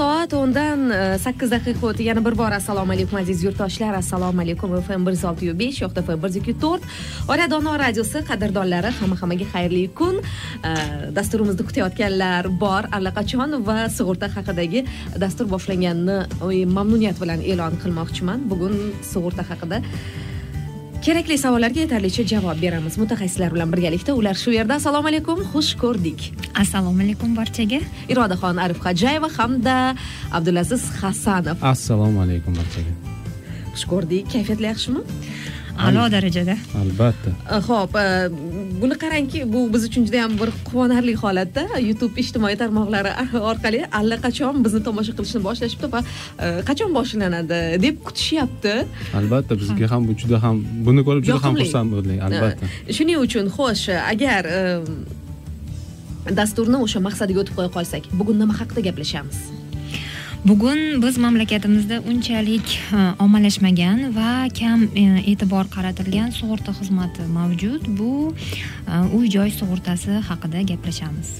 soat o'ndan e, sakkiz daqiqa o'tdi yana bir bor assalomu alaykum aziz yurtdoshlar. Assalomu alaykum fm bir yuz olti besh yoqda fm bir yuz ikki to'rt. Oila dono radiosi qadrdonlari hamma hammaga xayrli kun. E, dasturimizni kutayotganlar bor allaqachon va sug'urta haqidagi dastur boshlanganini oy, mamnuniyat bilan e'lon qilmoqchiman. Bugun sug'urta haqida kerakli savollarga yetarlicha javob beramiz. Mutaxassislar bilan birgalikda ular shu yerda. Assalomu alaykum xush ko'rdik. Assalomu alaykum barchaga. Irodaxon arif hajayeva hamda abdulaziz hasanov. Assalomu alaykum barchaga. Xush ko'rdik. Kayfiyatlar yaxshimi a'lo darajada. Albatta. Ho'p buni qarangki bu biz uchun juda yam bir quvonarli holatda youtube ijtimoiy tarmoqlari orqali allaqachon bizni tomosha qilishni boshlashibdi va qachon boshlanadi deb kutishyapti. Albatta bizga ham bu juda ham buni ko'rib juda ham xursand bo'ldik albatta. shuning uchun xo'sh agar dasturni o'sha maqsadiga o'tib qo'ya qolsak bugun nima haqida gaplashamiz bugun biz mamlakatimizda unchalik e, ommalashmagan va kam e, e'tibor qaratilgan sug'urta xizmati mavjud. Bu e, uy joy sug'urtasi haqida gaplashamiz.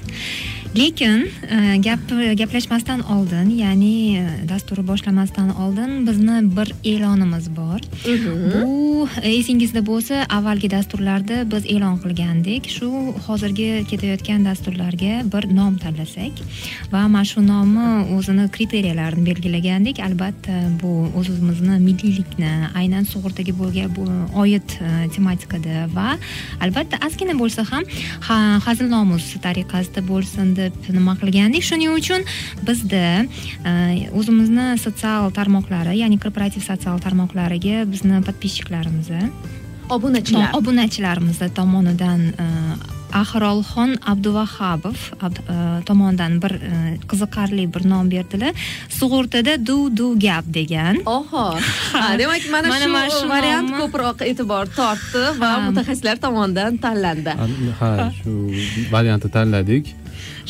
Lekin e, gap gaplashmasdan oldin ya'ni e, dasturni boshlamasdan oldin bizni bir e'lonimiz bor. Bu esingizda bo'lsa avvalgi dasturlarda biz e'lon qilgandik. Shu hozirgi ketayotgan dasturlarga bir nom tanlasak va mana shu nomni o'zini kriteriyalarini belgilagandik. Albatta bu o'zimizni milliylikni aynan sug'urtaga bo'lgan oid e, tematikada va albatta ozgina bo'lsa ham ha- hazil nomus tariqasida bo'lsin deb nima qilgandik shuning uchun bizda e, o'zimizni sotsial tarmoqlari ya'ni korporativ sotsial tarmoqlariga bizni подписчикlarimiz obunachilar. obunachilarimiz tomonidan e, ahrolxon abduvahhabov ab- e, tomonidan bir e, qiziqarli bir nom berdilar. Sug'urtada duv duv gap degan. Oho. Demak mana, shu, mana shu variant ko'proq e'tibor tortdi va mutaxassislar tomonidan tanlandi. Ha shu variantni tanladik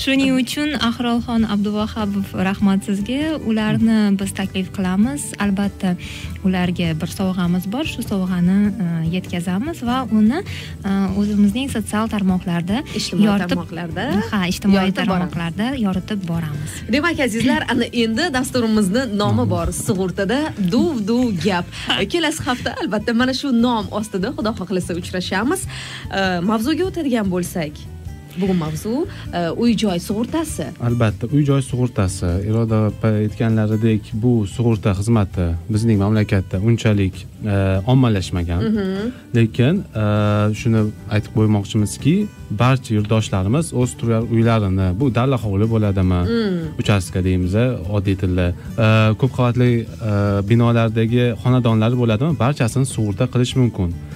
shuning uchun ahrolxon abduvahhabov rahmat sizga. Ularni biz taklif qilamiz. Albatta ularga bir sovg'amiz bor. Shu sovg'ani e, yetkazamiz va uni e, o'zimizning sotsial tarmoqlarda ijtimoiy tarmoqlarda ha ijtimoiy tarmoqlarda yoritib boramiz. Demak azizlar ana endi dasturimizni nomi bor sug'urtada duv duv gap. Kelasi hafta albatta mana shu nom ostida xudo xohlasa uchrashamiz. Eh, mavzuga o'tadigan bo'lsak bugun mavzu eh, uy joy sug'urtasi. Albatta uy joy sug'urtasi. Iroda opa aytganlaridek bu sug'urta xizmati bizning mamlakatda unchalik e, ommalashmagan. Lekin e, shuni aytib qo'ymoqchimizki barcha yurtdoshlarimiz o'z turar uylarini bu dala hovli bo'ladimi? Uchastka deymiz oddiy tilda. E, ko'p qavatli e, binolardagi xonadonlar bo'ladimi? Barchasini sug'urta qilish mumkin. E,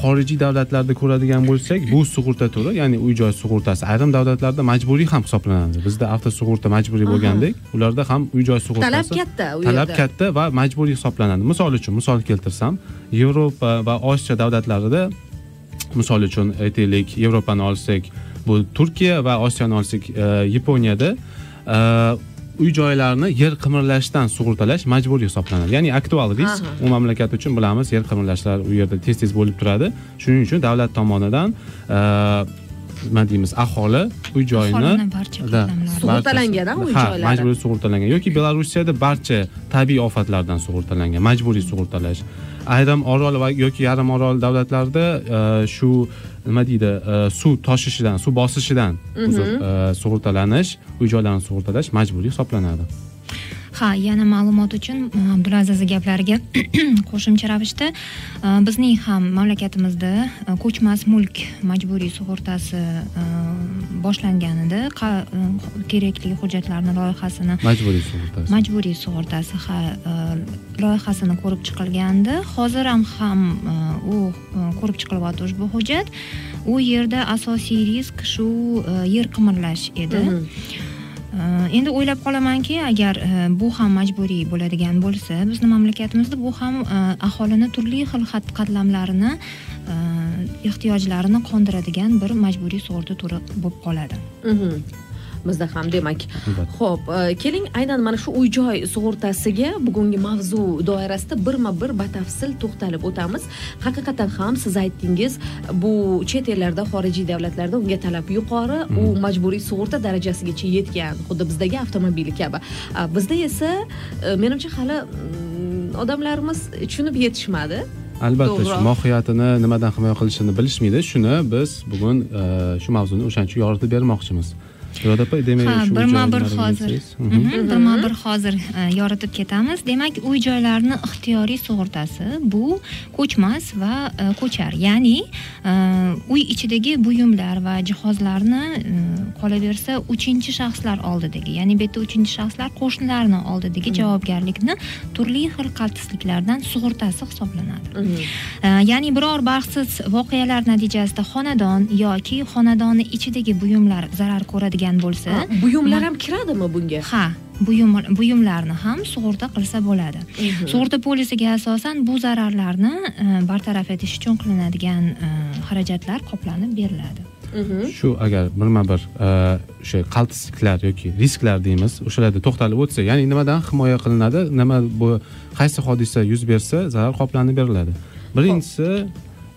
xorijiy davlatlarda ko'radigan bo'lsak bu sug'urta turi ya'ni uy joy sug'urtasi ayrim davlatlarda majburiy ham hisoblanadi. Bizda avtosug'urta majburiy bo'lgandek ularda ham uy joy sug'urtasi talab katta u talab yerda katta va majburiy hisoblanadi. Misol uchun misol keltirsam yevropa va osiyo davlatlarida misol uchun aytaylik yevropani olsak bu turkiya va osiyoni olsak e, yaponiyada e, uy joylarni yer qimirlashdan sug'urtalash majburiy hisoblanadi. Ya'ni aktual risk u mamlakat uchun bilamiz yer qimirlashlar u yerda tez tez bo'lib turadi. Shuning uchun davlat tomonidan nima deymiz aholi uy joyini. Sug'urtalangan, uy ha, joylari? majburiy sug'urtalangan. Yoki belarusiyada barcha tabiiy ofatlardan sug'urtalangan majburiy sug'urtalash ayrim orol va yoki yarim orol davlatlarda e, shu nima deydi e, suv toshishidan suv bosishidan uzr, e, sug'urtalanish uy joylarni sug'urtalash majburiy hisoblanadi. Ha yana ma'lumot uchun e, abdulaziz gaplariga qo'shimcha ravishda bizning ham mamlakatimizda ko'chmas mulk majburiy sug'urtasi boshlanganida e, kerakli hujjatlarni loyihasini majburiy sug'urtasi. Majburiy sug'urtasi ha e, loyihasini ko'rib chiqilgandi hozir ham ham e, u ko'rib chiqilyapti ushbu hujjat. U yerda asosiy risk shu yer qimirlash edi. Endi o'ylab qolamanki agar bu ham majburiy bo'ladigan bo'lsa bizni mamlakatimizda bu ham aholini turli xil xat qatlamlarini ehtiyojlarini qondiradigan bir majburiy sug'urta turi bo'lib qoladi. Mhm. bizda ham demak. Ho'p e, keling aynan mana shu uy joy sug'urtasiga bugungi mavzu doirasida birma bir batafsil to'xtalib o'tamiz. Haqiqatan ham siz aytdingiz bu chet ellarda xorijiy davlatlarda unga talab yuqori u majburiy sug'urta darajasigacha yetgan xuddi bizdagi avtomobil kabi. Bizda esa e, menimcha hali mm, odamlarimiz tushunib yetishmadi albatta shu mohiyatini nimadan himoya qilishini bilishmaydi. Shuni biz bugun e, shu mavzuni o'shaning uchun yoritib bermoqchimiz iroda opa demak ha shu birma bir hozir. birma bir hozir e, yoritib ketamiz. Demak uy joylarni ixtiyoriy sug'urtasi bu ko'chmas va e, ko'char. Ya'ni e, uy ichidagi buyumlar va jihozlarni qolaversa uchinchi shaxslar oldidagi ya'ni bu yerda uchinchi shaxslar qo'shnilarni oldidagi javobgarlikni turli xil qaltisliklardan sug'urtasi hisoblanadi. Ya'ni biror baxtsiz voqealar natijasida xonadon yoki xonadonni ichidagi buyumlar zarar ko'radigan bo'lsa Ha, buyumlar ham kiradimi bunga? Ha buyum buyumlarni ham sug'urta qilsa bo'ladi. Mhm. sug'urta polisiga asosan bu zararlarni e, bartaraf etish uchun qilinadigan e, xarajatlar qoplanib beriladi. Mhm. shu agar birma bir e, o'sha qaltisliklar yoki risklar deymiz o'shalarda to'xtalib o'tsa ya'ni nimadan himoya qilinadi? Nima bu qaysi hodisa yuz bersa zarar qoplanib beriladi? Birinchisi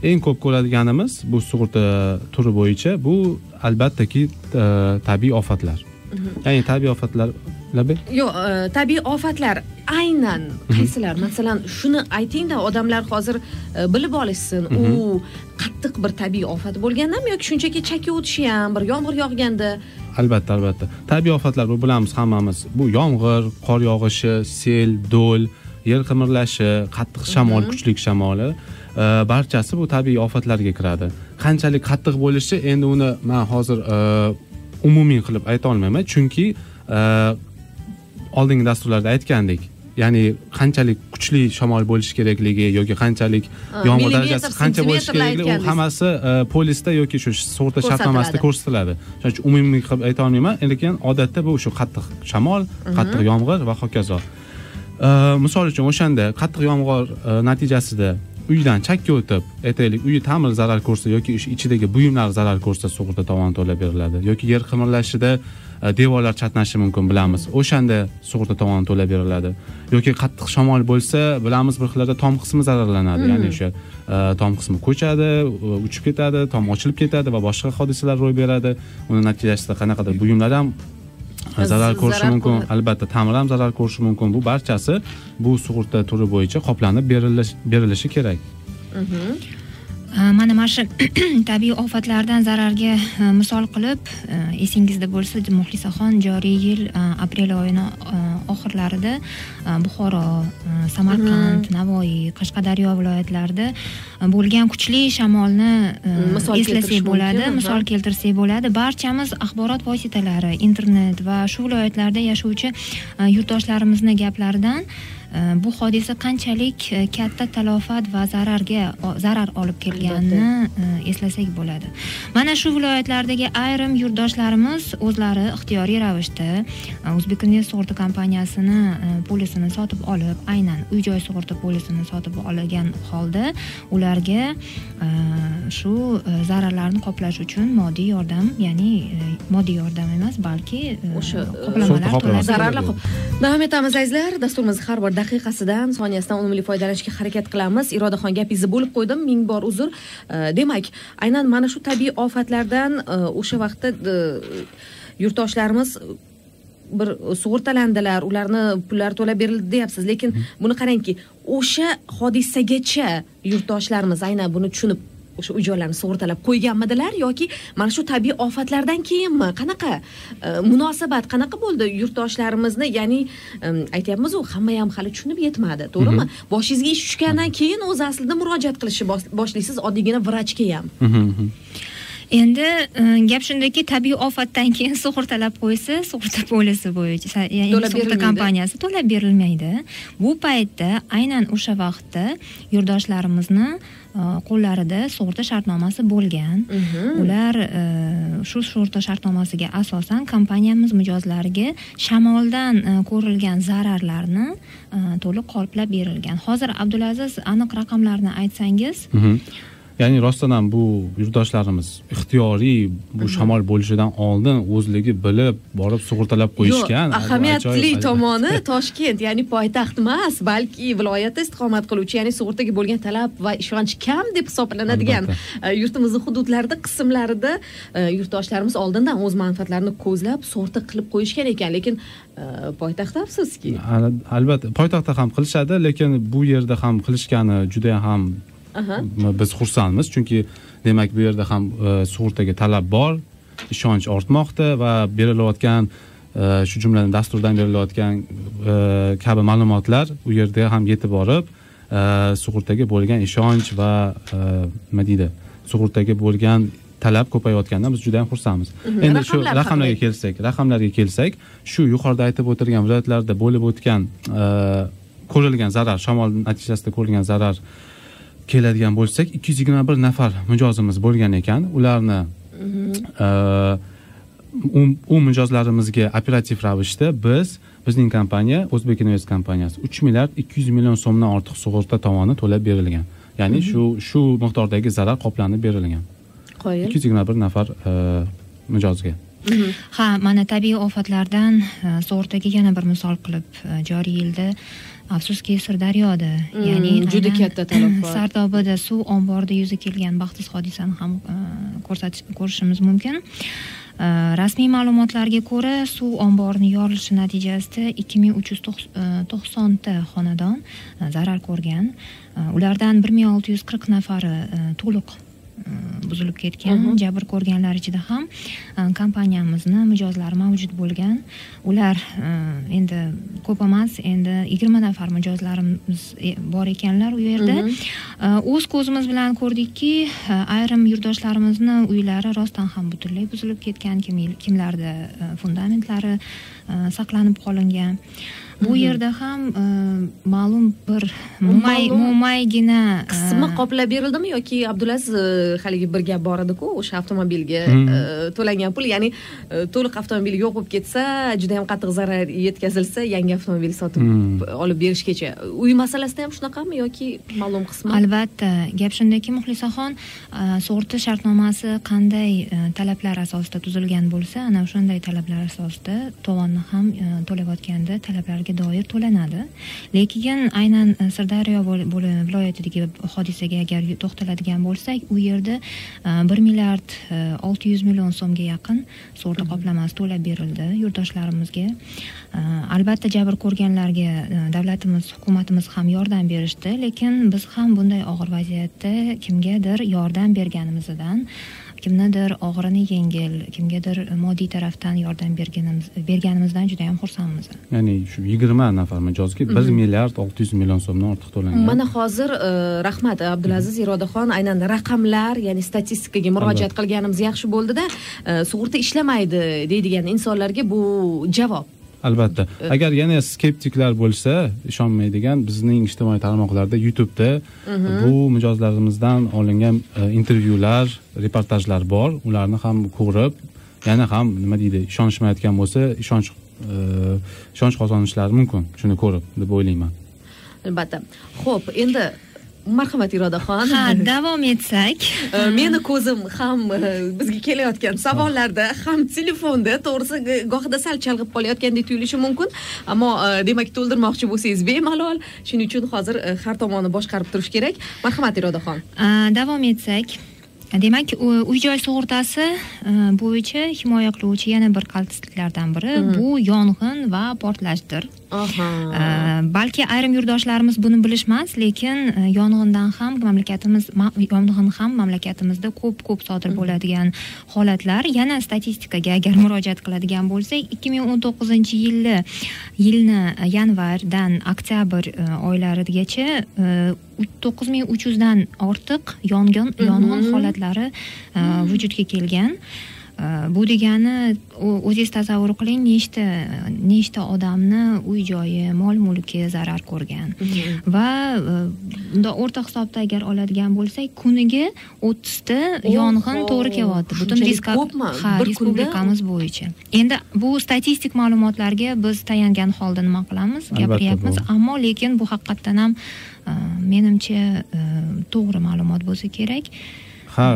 eng ko'p ko'radiganimiz bu sug'urta turi bo'yicha bu albattaki e, tabiiy ofatlar. Ya'ni tabiiy ofatlar yo'q e, tabiiy ofatlar aynan qaysilar? Masalan shuni aytingda odamlar hozir e, bilib olishsin u qattiq bir tabiiy ofat bo'lgandami yoki shunchaki chakka o'tishi ham bir yomg'ir yog'ganda? Albatta albatta. Tabiiy ofatlar bu bilamiz hammamiz. Bu yomg'ir qor yog'ishi sel do'l yer qimirlashi qattiq shamol kuchli shamoli barchasi bu tabiiy ofatlarga kiradi. Qanchalik qattiq bo'lishi endi uni man hozir e, umumiy qilib ayta olmayman. Chunki e, oldingi dasturlarda aytgandek ya'ni qanchalik kuchli shamol bo'lishi kerakligi yoki qanchalik Ha, yomg'ir darajasi qancha bo'lishi kerakligi u hammasi e, polisda yoki shu sug'urta shartnomasida ko'rsatiladi. Shuning uchun umumiy qilib ayta olmayman. Lekin odatda bu shu qattiq shamol qattiq yomg'ir va hokazo. Misol uchun o'shanda qattiq yomg'ir natijasida uydan chakka o'tib aytaylik uyi ta'mir zarar ko'rsa yoki ichidagi buyumlar zarar ko'rsa sug'urta tovoni to'lab beriladi. Yoki yer qimirlashida e, devorlar chatnashi mumkin bilamiz. O'shanda sug'urta tovoni to'lab beriladi. Yoki qattiq shamol bo'lsa bilamiz bir xillarda tom qismi zararlanadi. Ya'ni o'sha e, tom qismi ko'chadi uchib ketadi tom ochilib ketadi va boshqa hodisalar ro'y beradi. Uni natijasida qanaqadir buyumlar ham zarar ko'rishi mumkin. albatta ta'mir ham zarar ko'rishi mumkin. Bu barchasi bu sug'urta turi bo'yicha qoplanib berilish- berilishi kerak. Э, mana mana shu tabiiy ofatlardan zararga e, misol qilib e, esingizda bo'lsa muxlisaxon joriy yil e, aprel oyini oxirlarida buxoro samarqand navoiy qashqadaryo viloyatlarida bo'lgan kuchli shamolni eslasak bo'ladi misol keltirsak bo'ladi. Barchamiz axborot vositalari internet va shu viloyatlarda yashovchi yurtdoshlarimizni gaplaridan bu hodisa qanchalik e, katta talofat va zararga zarar olib kelganini e, eslasak bo'ladi. Mana shu viloyatlardagi ayrim yurtdoshlarimiz o'zlari ixtiyoriy ravishda e, o'zbekinvest sug'urta kompaniyasini polisini sotib olib aynan uy joy sug'urta polisini sotib olgan holda ularga shu zararlarni qoplash uchun moddiy yordam ya'ni moddiy yordam emas balki O'sha, qoplamalar zararlar davom etamiz azizlar. Dasturimiz har bir daqiqasidan soniyasidan unumli foydalanishga harakat qilamiz. Irodaxon gapingizni bo'lib qo'ydim. Ming bor uzr. E, demak aynan mana shu tabiiy ofatlardan e, o'sha vaqtda e, yurtdoshlarimiz bir sug'urtalandilar. Ularni pullari to'lab berildi deyapsiz. Lekin buni qarangki o'sha hodisagacha yurtdoshlarimiz aynan buni tushunib o'sha uy joylarni sug'urtalab qo'yganmidilar yoki mana shu tabiiy ofatlardan keyinmi? Qanaqa e, munosabat qanaqa bo'ldi yurtdoshlarimizni? Ya'ni em, aytyapmizu hamma ham hali tushunib yetmadi to'g'rimi? Boshingizga ish tushgandan keyin o'zi aslida murojaat qilishni bos- boshlaysiz oddiygina vrachga ham. Mhm, mhm. endi e, gap shundaki tabiiy ofatdan keyin sug'urtalab qo'ysa sug'urta polisi bo'yicha ya'ni sug'urta kompaniyasi to'lab berilmaydi. Bu paytda aynan o'sha vaqtda yurtdoshlarimizni e, qo'llarida sug'urta shartnomasi bo'lgan. Ular e, shu sug'urta shartnomasiga asosan kompaniyamiz mijozlariga shamoldan e, ko'rilgan zararlarni e, to'liq qoplab berilgan. Hozir abdulaziz aniq raqamlarni aytsangiz. Mhm. Ya'ni rostdan ham bu yurtdoshlarimiz ixtiyoriy bu shamol bo'lishidan oldin o'zligi bilib borib sug'urtalab qo'yishgan ahamiyatli tomoni toshkent ya'ni poytaxt emas balki viloyatda istiqomat qiluvchi ya'ni sug'urtaga bo'lgan talab va ishonch kam deb hisoblanadigan e, yurtimizni hududlarida qismlarida e, yurtdoshlarimiz oldindan o'z manfaatlarini ko'zlab sug'urta qilib qo'yishgan ekan. Lekin e, poytaxtda afsuski albatta poytaxtda ham qilishadi lekin bu yerda ham qilishgani juda ham biz xursandmiz chunki demak bu yerda ham e, sug'urtaga talab bor ishonch ortmoqda va berilayotgan e, shu jumladan dasturdan berilayotgan e, kabi ma'lumotlar u yerga ham yetib borib sug'urtaga bo'lgan ishonch va nima deydi sug'urtaga bo'lgan talab ko'payayotganidan biz juda yam xursandmiz. Endi shu raqamlarga kelsak raqamlarga kelsak shu yuqorida aytib o'tirgan viloyatlarda bo'lib o'tgan ko'rilgan zarar shamol natijasida ko'rilgan zarar keladigan bo'lsak ikki yuz yigirma bir nafar mijozimiz bo'lgan ekan. Ularni u mijozlarimizga operativ ravishda biz bizning kompaniya o'zbek invest kompaniyasi uch milliard ikki yuz million so'mdan ortiq sug'urta tovoni to'lab berilgan. Ya'ni shu shu miqdordagi zarar qoplanib berilgan. Qoyil. ikki yuz yigirma bir nafar mijozga. Ha mana tabiiy ofatlardan sug'urtaga yana bir misol qilib joriy yilda afsuski sirdaryoda hmm, ya'ni juda katta talab bor sardobada suv omborida yuzaga kelgan baxtsiz hodisani ham e, ko'rsatish ko'rishimiz mumkin. E, rasmiy ma'lumotlarga ko'ra suv omborining yorilishi natijasida ikki ming uch yuz e, to'qsonta xonadon zarar ko'rgan. Ulardan bir ming olti yuz qirq nafari to'liq buzilib ketgan jabr ko'rganlar ichida ham e, kompaniyamizni mijozlari mavjud bo'lgan. Ular e, endi ko'p emas endi yigirma nafar mijozlarimiz e, bor ekanlar u yerda. O'z ko'zimiz bilan ko'rdikki ayrim yurtdoshlarimizni uylari rostdan ham butunlay buzilib ketgan kimlarda fundamentlari saqlanib qolingan. Bu yerda ham e, ma'lum bir mo'may mo'maygina e, qismi qoplab berildimi yoki abdulaziz e, haligi bir gap bor ediku o'sha avtomobilga to'langan pul ya'ni to'liq avtomobil yo'q bo'lib ketsa juda yam qattiq zarar yetkazilsa yangi avtomobil sotib olib berishgacha. Uy masalasida ham shunaqami yoki ma'lum qismi? Albatta. Gap shundaki muxlisaxon sug'urta shartnomasi qanday talablar asosida tuzilgan bo'lsa ana o'shanday talablar asosida tovonni ham to'layotganda talablar doir to'lanadi. Lekin aynan e, sirdaryo viloyatidagi hodisaga agar to'xtaladigan bo'lsak u yerda e, bir milliard e, olti yuz million so'mga yaqin sug'urta qoplamasi to'lab berildi yurtdoshlarimizga. Albatta jabr ko'rganlarga davlatimiz hukumatimiz ham yordam berishdi. Lekin biz ham bunday og'ir vaziyatda kimgadir yordam berganimizdan kimnidir og'irini yengil kimgadir moddiy tarafdan yordam berganimiz berganimizdan juda yam xursandmiz. Ya'ni shu yigirma nafar mijozga bir mhm. milliard olti yuz million so'mdan ortiq to'langan. Mana hozir e, rahmat abdulaziz irodaxon aynan raqamlar ya'ni statistikaga murojaat qilganimiz yaxshi bo'ldida. E, sug'urta ishlamaydi deydigan insonlarga bu javob albatta. Agar yana skeptiklar bo'lsa ishonmaydigan bizning ijtimoiy tarmoqlarda youtubeda mhm. bu mijozlarimizdan olingan intervyular reportajlar bor. Ularni ham ko'rib yana ham nima deydi ishonishmayotgan bo'lsa ishonch ishonch qozonishlari mumkin. Shuni ko'rib deb o'ylayman. Albatta. Ho'p endi marhamat irodaxon ha davom etsak. Meni ko'zim ham bizga kelayotgan savollarda ham telefonda to'g'risi gohida sal chalg'ib qolayotgandek tuyulishi mumkin. Ammo demak to'ldirmoqchi bo'lsangiz bemalol shuning uchun hozir har tomonni boshqarib turish kerak. Marhamat irodaxon davom etsak demak uy joy sug'urtasi e, bo'yicha himoya qiluvchi yana bir qaltisliklardan biri bu yong'in va portlashdir. Balki ayrim yurtdoshlarimiz buni bilishmas lekin e, yong'indan ham mamlakatimiz yong'in ham mamlakatimizda ko'p ko'p sodir bo'ladigan holatlar yana statistikaga agar murojaat qiladigan bo'lsak ikki ming o'n to'qqizinchi yilni yilni yanvardan oktyabr e, oylarigacha e, to'qqiz ming uch yuzdan ortiq yong'in yong'in holatlari vujudga kelgan. Bu degani o'zingiz tasavvur qiling nechta nechta odamni uy joyi mol mulki zarar ko'rgan. Mhm. va bundoq o'rta hisobda agar oladigan bo'lsak kuniga o'ttizta yong'in to'g'ri kelyapti. Butun ha respublikamiz bo'yicha. Endi bu statistik ma'lumotlarga biz tayangan holda nima qilamiz? Gapiryapmiz. ammo lekin bu haqiqatdan ham menimcha to'g'ri ma'lumot bo'lsa kerak. Ha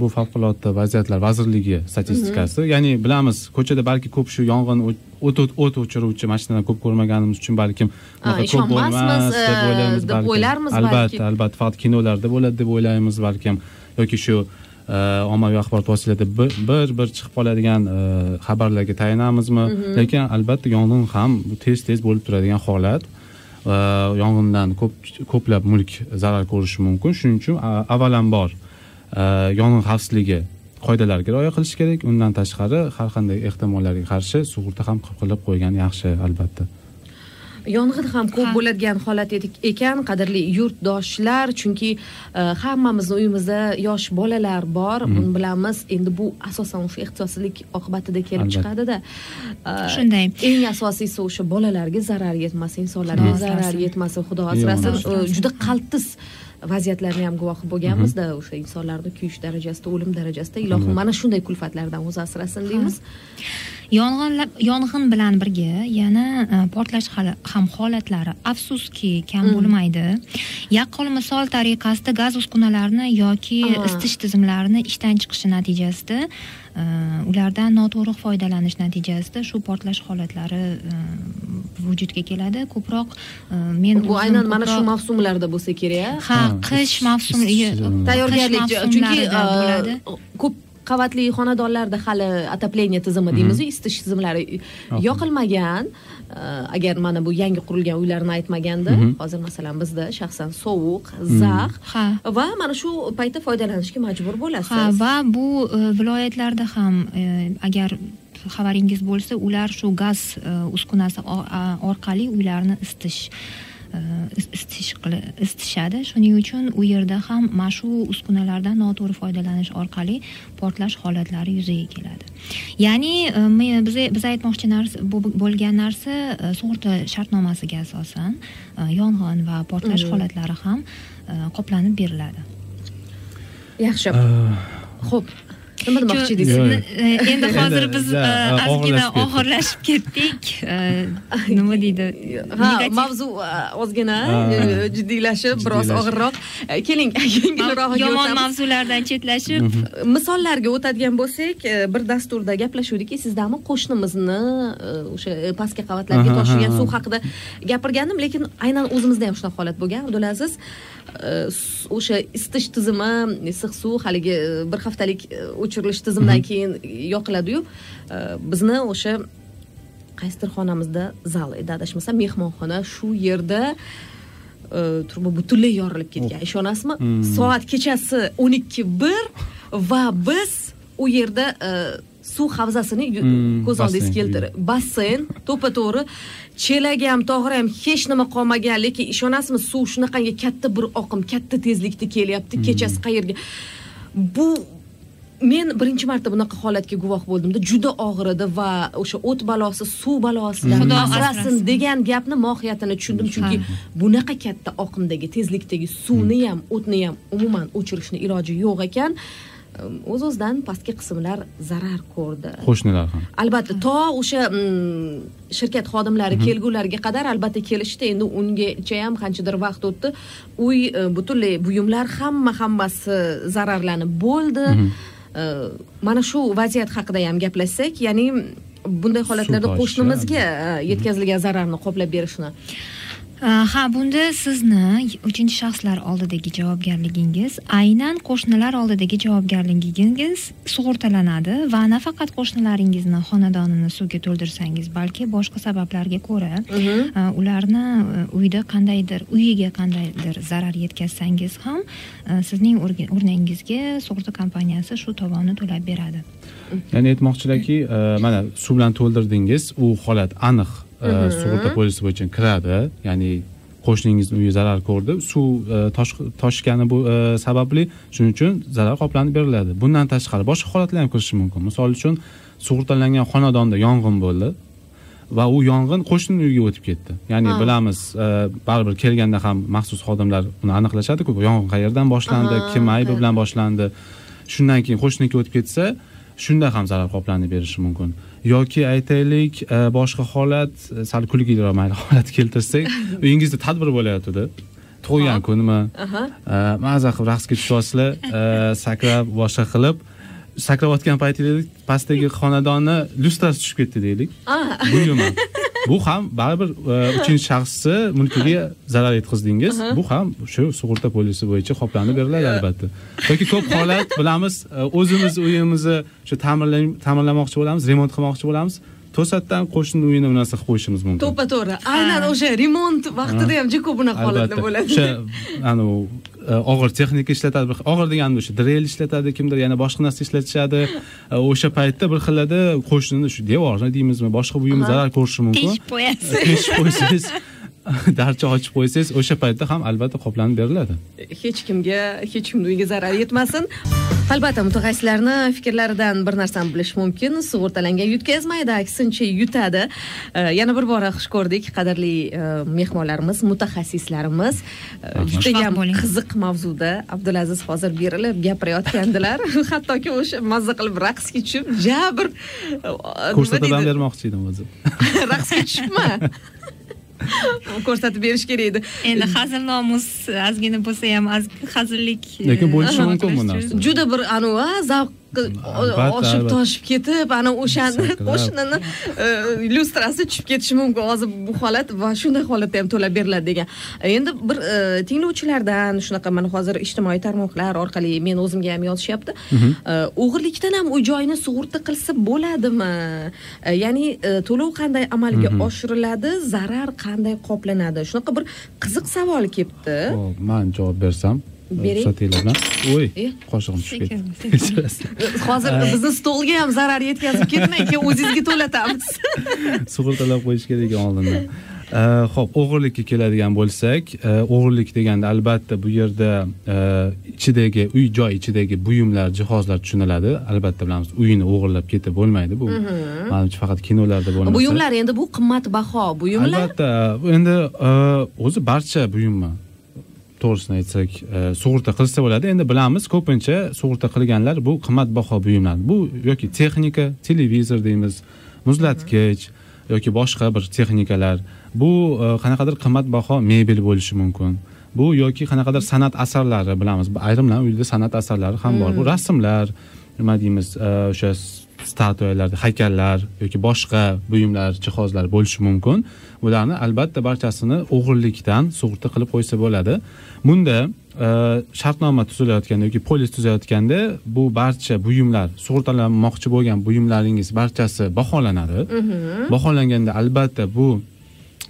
bu favqulodda vaziyatlar vazirligi statistikasi. Ya'ni bilamiz ko'chada balki ko'p shu yong'in o't o't o'chiruvchi mashinalar ko'p ko'rmaganimiz uchun balkim ko'p bo'lmas deb o'ylaymiz deb o'ylarmiz albatta albatta faqat kinolarda bo'ladi deb o'ylaymiz balkim. Yoki shu ommaviy axborot vositalarida bir bir chiqib qoladigan xabarlarga tayanamizmi? Lekin albatta yong'in ham tez tez bo'lib turadigan holat yong'indan ko'p ko'plab mulk zarar ko'rishi mumkin. Shuning uchun avvalambor yong'in xavfsizligi qoidalariga rioya qilish kerak. Undan tashqari har qanday ehtimollarga qarshi sug'urta ham qilib qo'ygan yaxshi albatta. Yong'in ham ko'p bo'ladigan holat ekan qadrli yurtdoshlar. Chunki e, hammamizni uyimizda yosh bolalar bor. Buni bilamiz endi bu asosan o'sha ehtiyotsizlik oqibatida kelib chiqadida. E, shunday. eng asosiysi o'sha bolalarga zarar yetmasin insonlarga zarar yetmasin xudo asrasin juda qaltis vaziyatlarni ham guvohi bo'lganmizda. O'sha insonlarni kuyish darajasida o'lim darajasida ilohim mana shunday kulfatlardan o'zi asrasin deymiz yong'in yong'in bilan birga yana e, portlash ham holatlari afsuski kam bo'lmaydi. Yaqqol misol tariqasida gaz uskunalarini yoki isitish tizimlarini ishdan chiqishi natijasida e, ulardan noto'g'ri foydalanish natijasida shu portlash holatlari e, vujudga keladi. Ko'proq men bu aynan mana shu mavsumlarda bo'lsa kerak ha qish mavsumi tayyorgarlik chunki ko'p qavatli xonadonlarda hali отопление tizimi deymizu isitish tizimlari yoqilmagan. agar mana bu yangi qurilgan uylarni aytmaganda hozir masalan bizda shaxsan sovuq zax va mana shu paytda foydalanishga majbur bo'lasiz. Ha va bu e, viloyatlarda ham e, agar xabaringiz bo'lsa ular shu gaz e, uskunasi orqali uylarni isitish isitish isitishadi shuning uchun u yerda ham mana shu uskunalardan noto'g'ri foydalanish orqali portlash holatlari yuzaga keladi. Ya'ni e, biz biz aytmoqchi narsa bo'lgan narsa e, sug'urta shartnomasiga asosan e, yong'in va portlash holatlari ham qoplanib beriladi. Yaxshi. Ho'p nima demoqchi edingiz endi hozir biz ozgina og'irlashib ketdik nima deydi ha mavzu ozgina jiddiylashib biroz og'irroq keling yengilrog'iga yomon mavzulardan chetlashib misollarga o'tadigan bo'lsak bir dasturda gaplashuvdikki sizdami qo'shnimizni o'sha pastki qavatlarga toshilgan suv haqida gapirgandim lekin aynan o'zimizda ham shunaqa holat bo'lgan. Abdulaziz o'sha isitish tizimi issiq suv haligi bir haftalik o'chirilish tizimidan keyin yoqiladiyu. Bizni o'sha qaysidir xonamizda zal edi adashmasam mehmonxona shu yerda turma butunlay yorilib ketgan. Ishonasizmi? Soat kechasi o'n ikki bir va biz u yerda suv havzasini hmm, ko'z oldingizga keltirib basseyn to'ppa to'g'ri chelagi ham tog'ri ham hech nima qolmagan lekin ishonasizmi suv shunaqangi katta bir oqim katta tezlikda kelyapti hmm. kechasi qayerga? Bu men birinchi marta bunaqa holatga guvoh bo'ldimda. Juda og'ir edi va o'sha o't balosi suv balosidan xudo asrasin. degan gapni mohiyatini tushundim. Chunki bunaqa katta oqimdagi tezlikdagi suvni ham o'tni ham umuman o'chirishni iloji yo'q ekan o'z o'zidan pastki qismlar zarar ko'rdi. Qo'shnilar ham. Albatta to o'sha shirkat xodimlari mhm. kelgunlariga qadar albatta kelishdi. Endi ungacha ham qanchadir vaqt o'tdi. Uy butunlay buyumlar hamma hammasi zararlanib bo'ldi. Mhm. mana shu vaziyat haqida ham gaplashsak ya'ni bunday holatlarda qo'shnimizga e, yetkazilgan zararni qoplab berishni ha bunda sizni uchinchi shaxslar oldidagi javobgarligingiz aynan qo'shnilar oldidagi javobgarligingiz sug'urtalanadi va nafaqat qo'shnilaringizni xonadonini suvga to'ldirsangiz balki boshqa sabablarga ko'ra mhm. ularni e, uyda qandaydir uyiga qandaydir zarar yetkazsangiz ham e, sizning o'rningizga sug'urta kompaniyasi shu to'lovni to'lab beradi ya'ni aytmoqchilarki e, mana suv bilan to'ldirdingiz u holat aniq sug'urta polisi bo'yicha kiradi. Ya'ni qo'shningizni uyi zarar ko'rdi. Suv e, toshgani bu e, sababli shuning uchun zarar qoplanib beriladi. Bundan tashqari boshqa holatlar ham kirishi mumkin. Misol uchun sug'urtalangan xonadonda yong'in bo'ldi va u yong'in qo'shni uyiga o'tib ketdi. Ya'ni bilamiz e, baribir kelganda ham maxsus xodimlar uni aniqlashadiku yong'in qayerdan boshlandi kim aybi bilan boshlandi. Shundan keyin qo'shninikiga o'tib ketsa shunda ham zarar qoplanib berishi mumkin yoki aytaylik e, boshqa holat e, sal kulgiliroq mayli holat keltirsak. Uyingizda tadbir bo'layotgandi tug'ilgan kunimi Aha. e, maza qilib raqsga tushyapsizlar sakrab boshqa qilib. Sakrayotgan paytingizda pastdagi xonadonni lyustrasi tushib ketdi deylik. Ah. bu ham baribir e, uchinchi shaxsni mulkiga zarar yetkazdingiz. Bu ham shu sug'urta polisi bo'yicha qoplanib beriladi albatta. Yoki ko'p holat bilamiz e, o'zimiz uyimizni shu ta'mirlamoqchi bo'lamiz remont qilmoqchi bo'lamiz to'satdan qo'shni uyini bir narsa qilib qo'yishimiz mumkin. To'ppa to'g'ri. Aynan o'sha remont vaqtida ham juda ko'p bunaqa holatlar bo'ladi. O'sha anavi e, og'ir texnika ishlatadi. Bir- og'ir deganda o'sha drel ishlatadi kimdir yana boshqa narsa ishlatishadi. E, o'sha paytda bir xillarda qo'shnini shu devorni deymizmi boshqa buyumi zarar ko'rishi mumkin. Teshib qo'yasiz teshib qo'ysangiz darcha ochib qo'ysangiz o'sha paytda ham albatta qoplanib beriladi. Hech kimga hech kimni uyiga zarar yetmasin. Albatta mutaxassislarni fikrlaridan bir narsani bilish mumkin. Sug'urtalangan yutkazmaydi aksincha yutadi. Yana bir bora xush ko'rdik qadrli eh, mehmonlarimiz mutaxassislarimiz. Eh, judayam qiziq mavzuda abdulaziz hozir berilib gapirayotgandilar. Hattoki o'sha mazza qilib raqsga tushib ja bir nima ko'rsatib ham deydi? bermoqchi edim o'zi. Raqsga tushibmi ko'rsatib berish kerak edi endi hazil nomus ozgina bo'lsa ham hazillik Lekin bo'lishi eh, mumkin bu narsa. juda bir anavi Albatta, oshib toshib ketib ana o'shani qo'shnini lyustrasi tushib ketishi mumkin hozir bu holat va shunday holatda ham to'lab beriladi degan endi bir tinglovchilardan shunaqa mana hozir ijtimoiy tarmoqlar orqali men o'zimga ham yozishyapti o'g'irlikdan ham uy joyini sug'urta qilsa bo'ladimi? E, ya'ni e, to'lov qanday amalga oshiriladi? Zarar qanday qoplanadi? Shunaqa bir qiziq savol kelibdi Hop, man javob bersam Bering. ruxsatinglar bilan oy E? qoshig'im tushib ketdi. hozir bizni stolga ham zarar yetkazib ketmang keyin o'zingizga to'latamiz. Sug'urtalab qo'yish kerak oldindan ho'p o'g'irlikka keladigan bo'lsak e, o'g'irlik deganda albatta bu yerda ichidagi uy joy ichidagi buyumlar jihozlar tushuniladi. Albatta bilamiz uyini o'g'irlab ketib bo'lmaydi bu. Manimcha faqat kinolarda bo'lmasa. Buyumlar endi bu qimmatbaho buyumlar. Albatta endi o'zi barcha buyumni to'g'risini aytsak e, sug'urta qilsa bo'ladi. Endi bilamiz ko'pincha sug'urta qilganlar bu qimmatbaho buyumlar. Bu yoki texnika televizor deymiz muzlatgich yoki boshqa bir texnikalar. Bu e, qanaqadir qimmatbaho mebel bo'lishi mumkin. Bu yoki qanaqadir san'at asarlari bilamiz ayrimlar uyda san'at asarlari ham bor. Bu rasmlar nima deymiz e, o'sha statuyalar haykallar yoki boshqa buyumlar jihozlar bo'lishi mumkin. Bularni albatta barchasini o'g'irlikdan sug'urta qilib qo'ysa bo'ladi. Bunda e, shartnoma tuzilayotganda yoki polis tuzayotganda bu barcha buyumlar sug'urtalanmoqchi bo'lgan buyumlaringiz barchasi baholanadi. Baholanganda albatta bu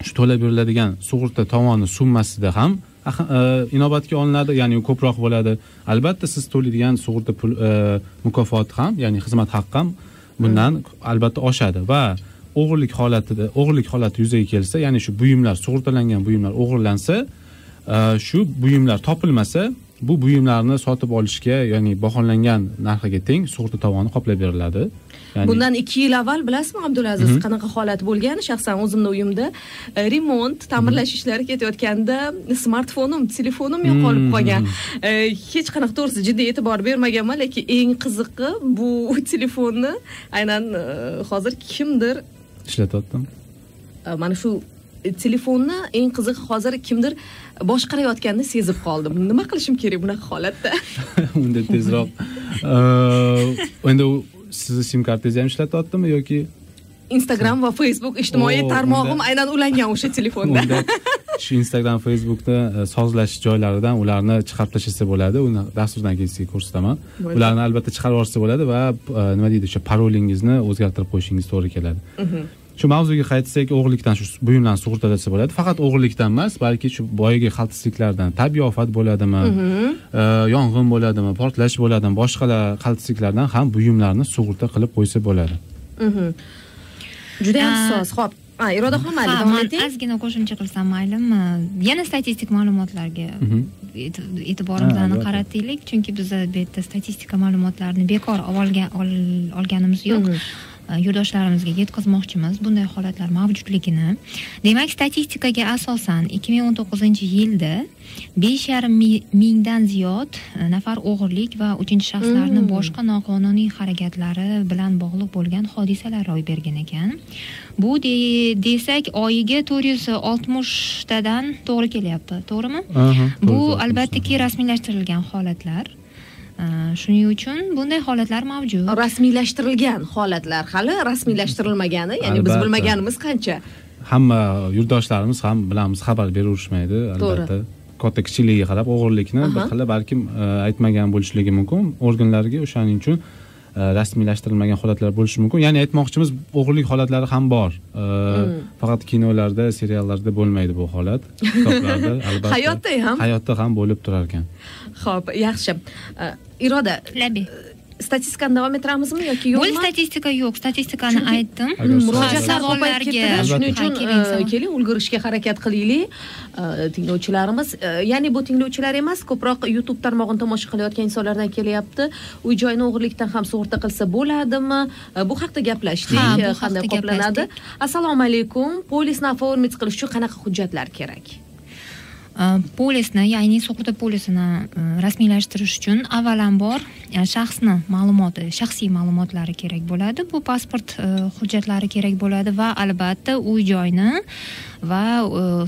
shu to'lab beriladigan sug'urta tovoni summasida ham ahi- e, inobatga olinadi ya'ni ko'proq bo'ladi. Albatta siz to'laydigan sug'urta pul e, mukofoti ham ya'ni xizmat haqqi ham bundan albatta oshadi. Va o'g'irlik holatida o'g'irlik holati yuzaga kelsa ya'ni shu buyumlar sug'urtalangan buyumlar o'g'irlansa e, shu buyumlar topilmasa bu buyumlarni sotib olishga ya'ni baholangan narxiga teng sug'urta tovoni qoplab beriladi. Bundan ikki yil avval bilasizmi abdulaziz qanaqa holat bo'lgan? Shaxsan o'zimni uyimda e, remont ta'mirlash ishlari ketayotganda smartfonim telefonim yo'qolib qolgan. E, hech qanaqa to'g'risi jiddiy e'tibor bermaganman lekin eng qizig'i bu telefonni aynan e, hozir kimdir ishlatyaptim e, mana shu telefonni eng qizig'i hozir kimdir boshqarayotganini sezib qoldim. Nima qilishim kerak bunaqa holatda? Unda tezroq. Endi sizni sim kartangizni ham ishlatyaptimi yoki instagram va facebook ijtimoiy tarmog'im aynan ulangan o'sha telefonda. shu instagram facebookni e, sozlash joylaridan ularni chiqarib tashlasa bo'ladi. Uni dasturdan keyin sizga ko'rsataman. Ularni albatta chiqarib yuborsa bo'ladi va e, nima deydi o'sha parolingizni o'zgartirib qo'yishingiz to'g'ri keladi shu mavzuga qaytsak o'g'irlikdan shu buyumlarni sug'urtalasa bo'ladi. Faqat o'g'irlikdan emas balki shu boyagi xaltisliklardan tabiiy ofat bo'ladimi e, yong'in bo'ladimi portlash bo'ladimi boshqalar xaltisliklardan ham buyumlarni sug'urta qilib qo'ysa bo'ladi. Juda ham Ah. soz. Ho'p ha irodaxon mayli davom eting. ozgina qo'shimcha qilsam maylimi? Yana statistik ma'lumotlarga Mhm. e'tiborimizni qarataylik chunki biza bu yerda statistika ma'lumotlarini bekor olgan ol- olganimiz yo'q Mhm. yurtdoshlarimizga yetkazmoqchimiz bunday holatlar mavjudligini. Demak statistikaga asosan ikki ming o'n to'qqizinchi yilda besh yarim mingdan ziyod nafar o'g'irlik va uchinchi shaxslarni boshqa noqonuniy harakatlari bilan bog'liq bo'lgan hodisalar ro'y bergan ekan. Bu desak oyiga to'rt yuz oltmishtadan to'g'ri kelyapti to'g'rimi? Bu albattaki rasmiylashtirilgan holatlar shuning uchun bunday holatlar mavjud. Rasmiylashtirilgan holatlar hali rasmiylashtirilmagani ya'ni biz bilmaganimiz qancha. Hamma yurtdoshlarimiz ham bilamiz xabar beraverishmaydi albatta. Katta kichikligiga qarab o'g'irlikni bir xil balkim e, aytmagan bo'lishligi mumkin. Organlarga o'shaning uchun rasmiylashtirilmagan holatlar bo'lishi mumkin. Ya'ni aytmoqchimiz o'g'irlik holatlari ham bor. E, hmm. faqat kinolarda seriallarda bo'lmaydi bu holat. Kitoblarda albatta. Hayotda ham? Hayotda ham bo'lib turar ekan ho'p yaxshi iroda labi statistikani davom ettiramizmi yoki yo'qmi bu statistika yo'q. Statistikani aytdim. Murojaatlar ketdida shuning uchun keling ulgurishga harakat qilaylik tinglovchilarimiz. Ya'ni bu tinglovchilar emas ko'proq youtube tarmog'ini tomosha qilayotgan insonlardan kelyapti. Uy joyni o'g'irlikdan ham sug'urta qilsa bo'ladimi? Bu haqida gaplashdik qanday qoplanadi assalomu alaykum. Polisni оформить qilish uchun qanaqa hujjatlar kerak polisni ya'ni sug'urta polisini rasmiylashtirish uchun avvalambor shaxsni ma'lumoti shaxsiy ma'lumotlari kerak bo'ladi bu pasport hujjatlari kerak bo'ladi va albatta uy joyni va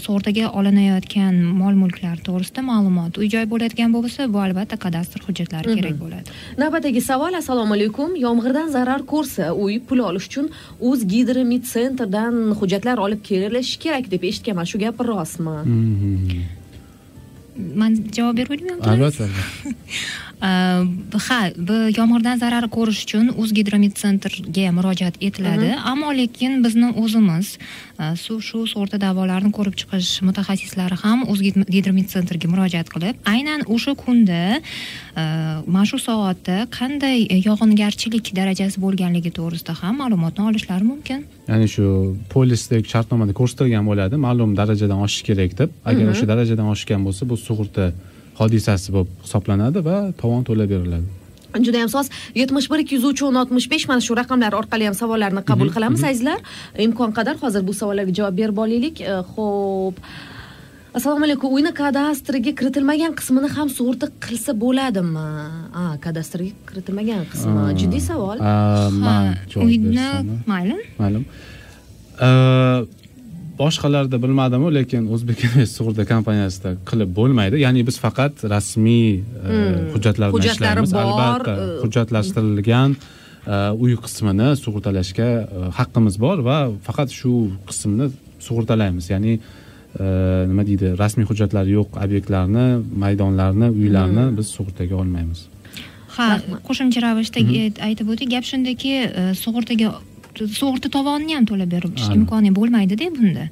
sug'urtaga olinayotgan mol mulklar to'g'risida ma'lumot uy joy bo'ladigan bo'lsa bu albatta kadastr hujjatlari kerak bo'ladi. Navbatdagi savol assalomu alaykum. Yomg'irdan zarar ko'rsa uy pul olish uchun o'z gidrometsentrdan hujjatlar olib kelinishi kerak deb eshitganman. Shu gap rostmi? Man javob berib albatta ha bu yomg'irdan zarar ko'rish uchun o'zgidrometsentrga murojaat etiladi. Ammo lekin bizni o'zimiz shu shu sug'urta da'volarni ko'rib chiqish mutaxassislari ham o'zgidrometsentrga murojaat qilib aynan o'sha kunda mana shu soatda qanday yog'ingarchilik darajasi bo'lganligi to'g'risida ham ma'lumotni olishlari mumkin. Ya'ni shu polisdagi shartnomada ko'rsatilgan bo'ladi ma'lum darajadan oshishi kerak deb. Agar o'sha darajadan oshgan bo'lsa bu sug'urta hodisasi bo'lib hisoblanadi va tovon to'lab beriladi. Juda yam soz. yetmish bir ikki yuz uch o'n oltmish besh mana shu raqamlar orqali ham savollarni qabul mhm, qilamiz mhm. azizlar imkon qadar hozir bu savollarga javob berib olaylik. Ho'p assalomu alaykum. Uyni kadastriga kiritilmagan qismini ham sug'urta qilsa bo'ladimi? A kadastrga kiritilmagan qismi. Jiddiy savol. man uyni mayli mayli boshqalarda bilmadimu lekin o'zbek sug'urta kompaniyasida qilib bo'lmaydi. Ya'ni biz faqat rasmiy e, hmm. hujjatlar bilan ishlaymiz. albatta e, hujjatlashtirilgan e, uy qismini sug'urtalashga haqqimiz bor va faqat shu qismni sug'urtalaymiz. Ya'ni nima deydi rasmiy hujjatlari yo'q obyektlarni maydonlarni uylarni hmm. biz sug'urtaga olmaymiz. Ha qo'shimcha ravishda aytib o'tdik. Gap shundaki sug'urtaga sug'urta tovonini ham to'lab berish imkoni bo'lmaydida bunda.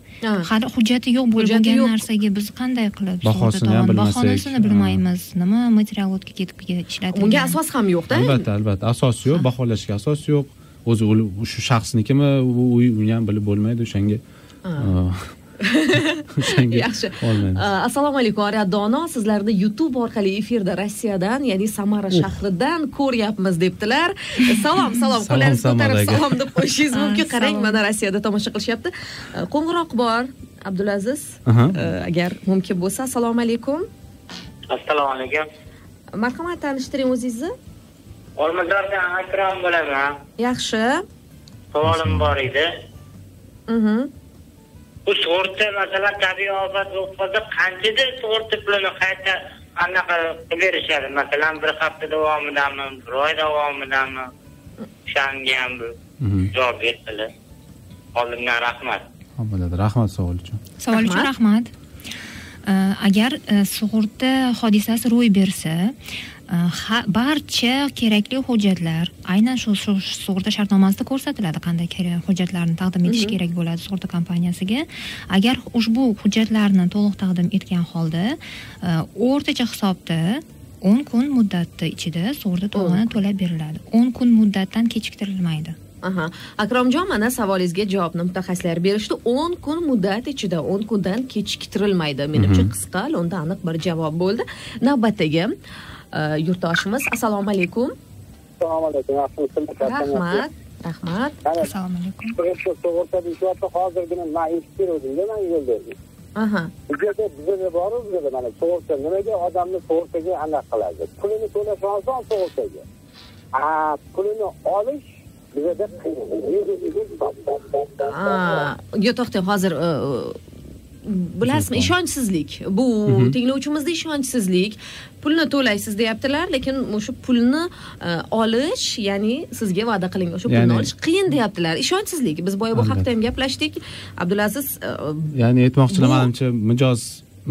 Hali hujjati yo'q bo'lgan narsaga biz qanday qilib bahosini ham bilmasak bahonasini bilmaymiz. Nima material o'tga ketib ishlatilgan? Bunga asos ham yo'qda albatta albatta. Asos yo'q baholashga asos yo'q. O'zi shu shaxsnikimi u uni ham bilib bo'lmaydi o'shanga yaxshi. assalomu alaykum oryat dono. Sizlarni youtube orqali efirda rossiyadan ya'ni samara shahridan ko'ryapmiz debdilar. Salom salom qo'llaringizni ko'tarib salom deb qo'yishingiz mumkin. Qarang mana rossiyada tomosha qilishyapti. Qo'ng'iroq bor abdulaziz. Agar mumkin bo'lsa assalomu alaykum. Assalomu alaykum. Marhamat tanishtiring o'zingizni. Olmazordan akrom bo'laman. Yaxshi. Savolim bor edi. Mhm. Bu sug'urta masalan tabiiy ofat bo'lib qolsa qanchada sug'urta pulini qayta anaqa qilib berishadi. Masalan bir hafta davomidami bir oy davomidami? O'shanga ham mhm. javob bersalar oldindan rahmat. Bo'ladi. Rahmat savol uchun. Savol uchun rahmat. Agar e, sug'urta hodisasi ro'y bersa barcha kerakli hujjatlar aynan shu sug'urta shartnomasida ko'rsatiladi qanday hujjatlarni taqdim etish mhm. kerak bo'ladi sug'urta kompaniyasiga. Agar ushbu hujjatlarni to'liq taqdim etgan holda o'rtacha hisobda o'n kun muddati ichida sug'urta to'lovini to'lab beriladi. o'n kun muddatdan kechiktirilmaydi. Aha. Akromjon mana savolingizga javobni mutaxassislar berishdi. o'n kun muddat ichida o'n kundan kechiktirilmaydi. Menimcha mhm. qisqa lo'nda aniq bir javob bo'ldi. Navbatdagi yurtdoshimiz assalomu alaykum assalomu alaykum rahmat rahmat assalomu alaykum hozirgina man eshitib beruvdimda man yo'lda aha bu yerda bizada boru bu yerda mana sug'urta nimaga odamni sug'urtaga anaqa qiladi pulini to'lash oson sug'urtaga a pulini olish bizada qiyin Aa, yo to'xtang hozir e, bilasizmi? Ishonchsizlik. Bu tinglovchimizda ishonchsizlik. Pulni to'laysiz deyaptilar lekin o'sha pulni e, olish ya'ni sizga va'da qilingan o'sha pulni olish qiyin deyaptilar. Ishonchsizlik. Biz boya bu haqida ham gaplashdik. Abdulaziz e, ya'ni aytmoqchilar manimcha mijoz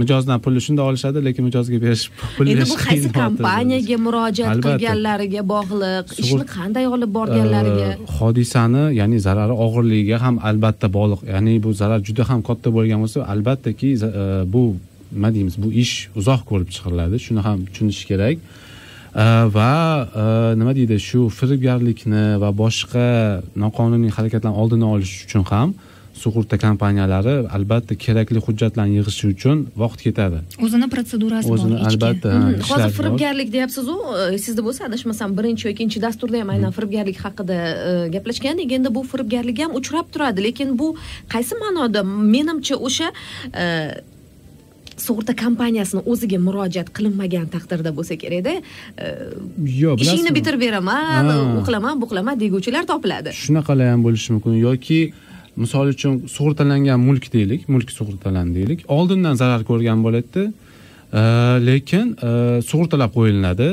mijozdan pulni shunda olishadi lekin mijozga berish pul endi bu qaysi kompaniyaga murojaat qilganlariga bog'liq ishni qanday olib borganlariga? Hodisani ya'ni zarari og'irligiga ham albatta bog'liq. Ya'ni bu zarar juda ham katta bo'lgan bo'lsa albattaki e, bu nima deymiz bu ish uzoq ko'rib chiqiladi shuni ham tushunish kerak. Va e, nima deydi shu firibgarlikni va boshqa noqonuniy harakatlarni oldini olish uchun ham sug'urta kompaniyalari albatta kerakli hujjatlarni yig'ishi uchun vaqt ketadi. O'zini protsedurasi bor o'zini albatta ishlar hozir firibgarlik deyapsizu e, sizda bo'lsa adashmasam birinchi yoki ikkinchi dasturda ham aynan firibgarlik haqida e, gaplashgandik endi bu firibgarlik ham uchrab turadi lekin bu qaysi ma'noda? Menimcha o'sha e, sug'urta kompaniyasini o'ziga murojaat qilinmagan taqdirda bo'lsa kerakda yo'q ishingni bitirib beraman u qilaman bu qilaman deguvchilar topiladi. Shunaqalar ham bo'lishi mumkin yoki misol uchun sug'urtalangan mulk deylik mulk sug'urtalandi deylik. Oldindan zarar ko'rgan bo'ladida e, lekin e, sug'urtalab qo'yiladi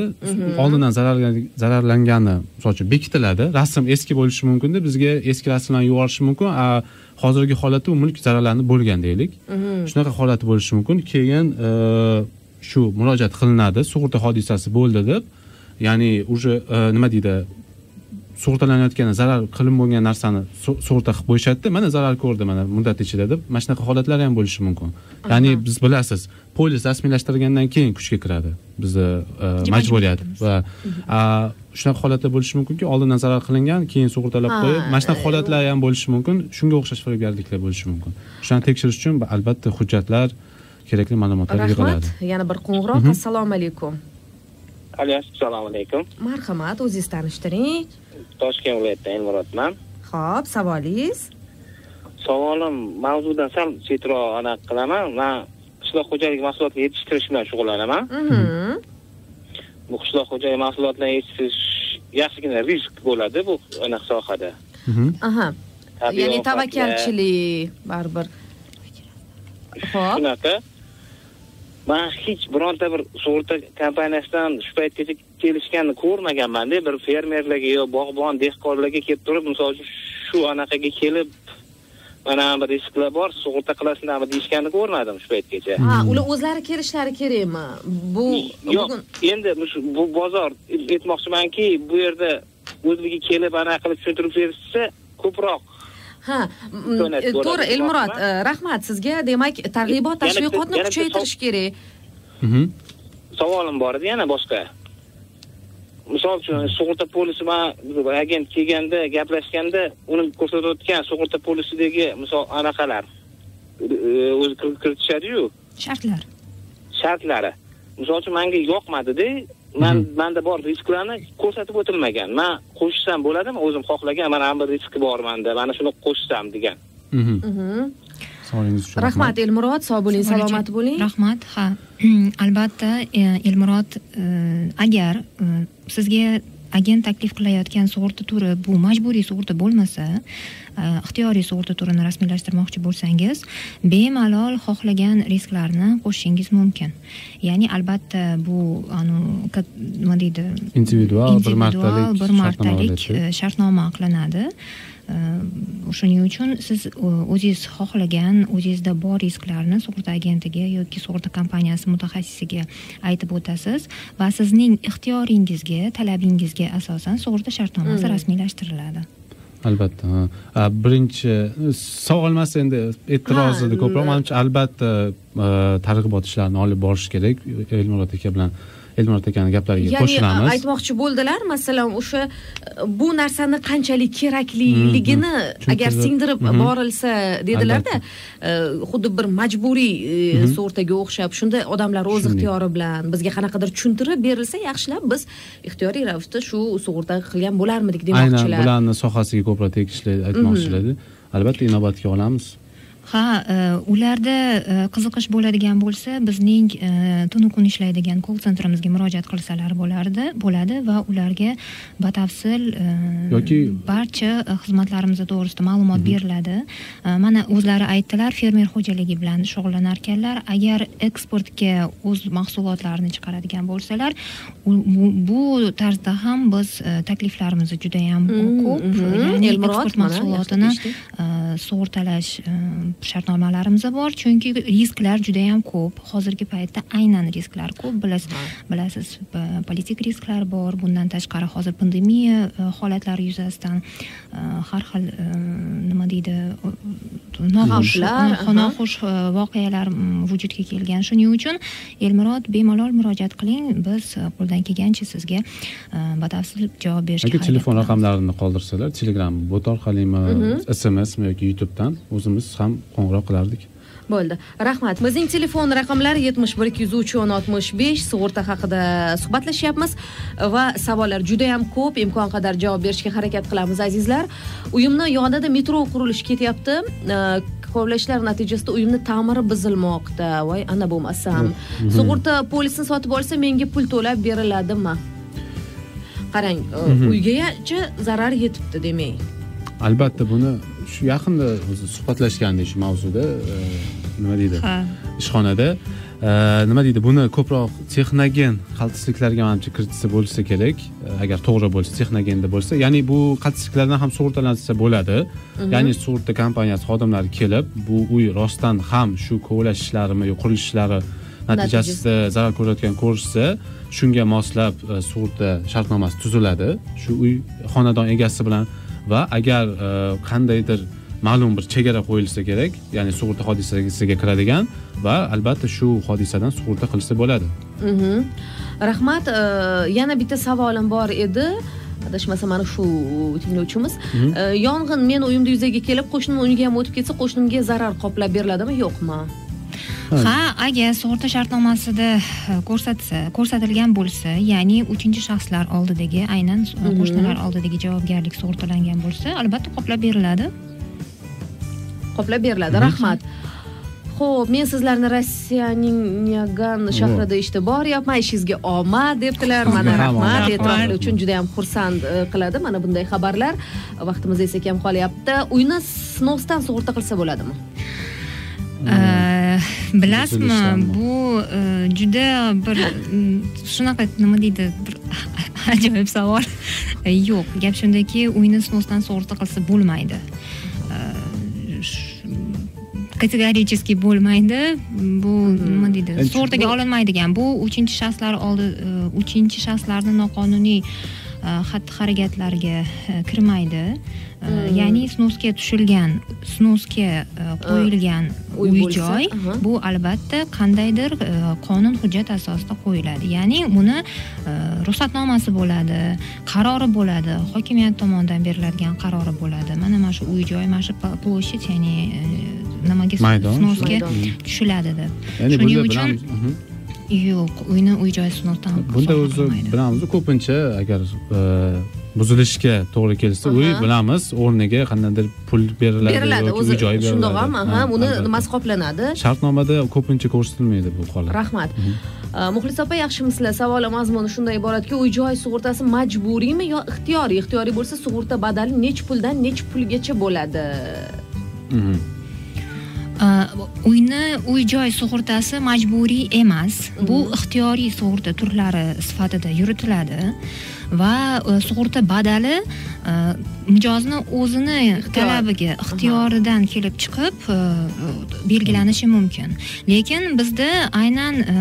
oldindan zarar- zararlangani misol uchun bekitiladi. Rasm eski bo'lishi mumkinda bizga eski rasmlarni yuborishi mumkin hozirgi holatda u mulk zararlanib bo'lgan deylik. Shunaqa holati bo'lishi mumkin. Keyin e, shu murojaat qilinadi sug'urta hodisasi bo'ldi deb ya'ni уже nima deydi sug'urtalanayotgan zarar qilinib bo'lgan narsani su- sug'urta qilib qo'yishadida mana zarar ko'rdi mana muddat ichida deb mana shunaqa holatlar ham bo'lishi mumkin. Ya'ni biz bilasiz polis rasmiylashtirgandan keyin kuchga kiradi bizni e, majburiyat va a, shunaqa holatlar bo'lishi mumkinki oldindan zarar qilingan keyin sug'urtalab qo'yib mana shunaqa e, holatlar ham bo'lishi mumkin shunga o'xshash firibgarliklar bo'lishi mumkin. Shularni tekshirish uchun albatta hujjatlar kerakli ma'lumotlar rahmat. yig'iladi. Yana bir qo'ng'iroq. Assalomu alaykum assalomu alaykum marhamat o'zingiz tanishtiring toshkent viloyatidan elmurodman ho'p savolingiz? Savolim mavzudan sal chetroq anaqa qilaman. Man qishloq xo'jaligi mahsulotini yetishtirish bilan shug'ullanaman. Mhm. bu qishloq xo'jaligi mahsulotlarini yetishtirish yaxshigina risk bo'ladi bu anaqa sohada. Mhm. aha. Ya'ni tavakkalchilik baribir. Ho'p shunaqa man hech bironta bir sug'urta kompaniyasidan shu paytgacha kelishganini ko'rmaganmanda. Bir fermerlarga yo bog'bon dehqonlarga kelib turib misol uchun shu anaqaga kelib mana bir risklar bor sug'urta qilasizlarmi deyishganini ko'rmadim shu paytgacha ha ular o'zlari kelishlari kerakmi? Bu yo'q. endi bu bozor aytmoqchimanki bu yerda o'zligi kelib anaqa qilib tushuntirib berishsa ko'proq ha to'g'ri elmurod rahmat sizga demak targ'ibot tashviqotni kuchaytirish kerak savolim bor edi yana boshqa misol uchun sug'urta polisi man agent kelganda gaplashganda uni ko'rsatayotgan sug'urta polisidagi misol anaqalar o'zi kir- kiritishadiyu shartlar shartlari misol uchun manga yoqmadida man manda bor risklarni ko'rsatib o'tilmagan. Man qo'shsam bo'ladimi? O'zim xohlagan mana bir riski bor manda. Mana shuni qo'shsam degan. Mhm. Mhm. savolingiz uchun rahmat. Elmurod. Sog' bo'ling. salomat bo'ling. Rahmat. Ha. Albatta e, elmurod e, agar e, sizga agent taklif qilayotgan sug'urta turi bu majburiy sug'urta bo'lmasa e, ixtiyoriy sug'urta turini rasmiylashtirmoqchi bo'lsangiz bemalol xohlagan risklarni qo'shishingiz mumkin. Ya'ni albatta bu nima deydi? Individual bir martalik bir shartnoma martalik bo'ladi. e, shartnoma qilinadi Shuning uchun siz o'zingiz xohlagan o'zingizda bor risklarni sug'urta agentiga yoki sug'urta kompaniyasi mutaxassisiga aytib o'tasiz va sizning ixtiyoringizga talabingizga asosan sug'urta shartnomasi rasmiylashtiriladi albatta birinchi savol emas endi e'tiroz edi ko'proq manimcha albatta targ'ibot ishlarini olib borish kerak elmurod aka bilan elmurod akani gaplariga ya'ni qo'shilamiz. aytmoqchi bo'ldilar masalan o'sha bu narsani qanchalik kerakliligini Mhm. agar Tushuntirib- singdirib Mhm. borilsa dedilarda e, xuddi bir majburiy e, sug'urtaga o'xshab shunda odamlar o'z ixtiyori bilan bizga qanaqadir tushuntirib berilsa yaxshilab biz ixtiyoriy ravishda shu sug'urta qilgan bo'larmidik aynan demoqchilar. bularni sohasiga ko'proq tegishli aytmoqchilar edi albatta inobatga olamiz ha e, ularda e, qiziqish bo'ladigan bo'lsa bizning e, tunu kun ishlaydigan kol sentrimizga murojaat qilsalar bo'lardi bo'ladi va ularga batafsil Yoki- barcha xizmatlarimiz to'g'risida ma'lumot beriladi. E, mana o'zlari aytdilar fermer xo'jaligi bilan shug'ullanar ekanlar agar eksportga o'z mahsulotlarini chiqaradigan bo'lsalar bu, tarzda ham biz takliflarimiz judayam Mm, ko'p. mhm. ya'ni eksport mahsulotini sug'urtalash shartnomalarimiz bor chunki risklar juda yam ko'p. Hozirgi paytda aynan risklar ko'p bilasiz bilasiz politik risklar bor. Bundan tashqari hozir pandemiya e, holatlari yuzasidan e, har xil e, nima deydi noxush voqealar vujudga kelgan. Shuning uchun elmurod bemalol murojaat qiling. Biz qo'ldan kelgancha sizga batafsil javob berishga harakat telefon raqamlarini qoldirsalar telegram bot orqalimi smsmi yoki youtubedan o'zimiz ham qo'ng'iroq qilardik. Bo'ldi. Rahmat. Bizning telefon raqamlari yetmish bir ikki yuz uch o'n oltmish besh sug'urta haqida suhbatlashyapmiz va savollar juda yam ko'p imkon qadar javob berishga harakat qilamiz azizlar. Uyimni yonida metro qurilishi ketyapti. Kovlashlar natijasida uyimni ta'miri buzilmoqda. Voy ana bo'lmasam sug'urta polisini sotib olsa menga pul to'lab beriladimi? Qarang uygacha zarar yetibdi demak albatta buni shu yaqinda o'zi suhbatlashgandik shu mavzuda e, nima deydi? Ha. Ishxonada. E, nima deydi? Buni ko'proq texnogen qaltisliklarga manimcha kiritsa bo'lsa kerak. E, agar to'g'ri bo'lsa texnogenda bo'lsa ya'ni bu qaltisliklardan ham sug'urtalansa bo'ladi. Ya'ni sug'urta kompaniyasi xodimlari kelib bu uy rostdan ham shu kovlash ishlarimi yo qurilish ishlari natijasida zarar ko'rayotgan ko'rishsa shunga moslab sug'urta shartnomasi tuziladi. Shu uy xonadon egasi bilan va agar e, qandaydir ma'lum bir chegara qo'yilsa kerak ya'ni sug'urta hodisasiga kiradigan va albatta shu hodisadan sug'urta qilsa bo'ladi. Mhm. rahmat. Э, yana bitta savolim bor edi. Adashmasam mana shu tinglovchimiz. Э, yong'in meni uyimda yuzaga kelib qo'shnimni uyiga ham o'tib ketsa qo'shnimga zarar qoplab beriladimi? Yo'qmi ha agar sug'urta shartnomasida e, ko'rsatsa ko'rsatilgan bo'lsa ya'ni uchinchi shaxslar oldidagi aynan e, qo'shnilar oldidagi javobgarlik sug'urtalangan bo'lsa albatta qoplab beriladi. Qoplab beriladi rahmat. Ho'p men sizlarni rossiyaning nyagan shahrida ishda boryapman ishingizga omad debdilar. Mana rahmat e'tirofli uchun juda yam xursand e, qiladi mana bunday xabarlar. Vaqtimiz esa kam qolyapti. Uyni snosdan sug'urta qilsa bo'ladimi? E, bilasizmi bu juda bir shunaqa nima deydi bir ajoyib savol yo'q gap shundaki uyni snosdan sug'urta qilsa bo'lmaydi kategorически bo'lmaydi bu nima deydi sug'urtaga olinmaydigan bu uchinchi shaxslar oldi uchinchi shaxslarni noqonuniy xatti harakatlarga e, kirmaydi. E, ya'ni snosga tushilgan snosga qo'yilgan uy joy bu albatta qandaydir qonun hujjat asosida qo'yiladi. Ya'ni buni e, ruxsatnomasi bo'ladi qarori bo'ladi hokimiyat tomonidan beriladigan qarori bo'ladi. Mana mana shu uy joy mana shu площадь ya'ni e, nimaga Maydon. snosga tushiladi deb. Shuning uchun- bilamiz mhm. Yo'q uyni uy joy snosdan bunda o'zi bilamiz ko'pincha agar e, buzilishga to'g'ri kelsa uy bilamiz o'rniga qandaydir pul beriladi beriladi o'zi uy joy aha Ha, uni nimasi qoplanadi? Shartnomada ko'pincha ko'rsatilmaydi bu holat. Rahmat. Э, muxlis opa yaxshimisizlar savoli mazmuni shunday iboratki uy joy sug'urtasi majburiymi yo ixtiyoriy? Ixtiyoriy bo'lsa sug'urta badali nechi puldan nechi pulgacha bo'ladi? Mhm. Uyni uy joy sug'urtasi majburiy emas. Bu ixtiyoriy sug'urta turlari sifatida yuritiladi va uh, sug'urta badali e, mijozni o'zini talabiga ixtiyoridan kelib chiqib e, belgilanishi mumkin. Lekin bizda aynan e,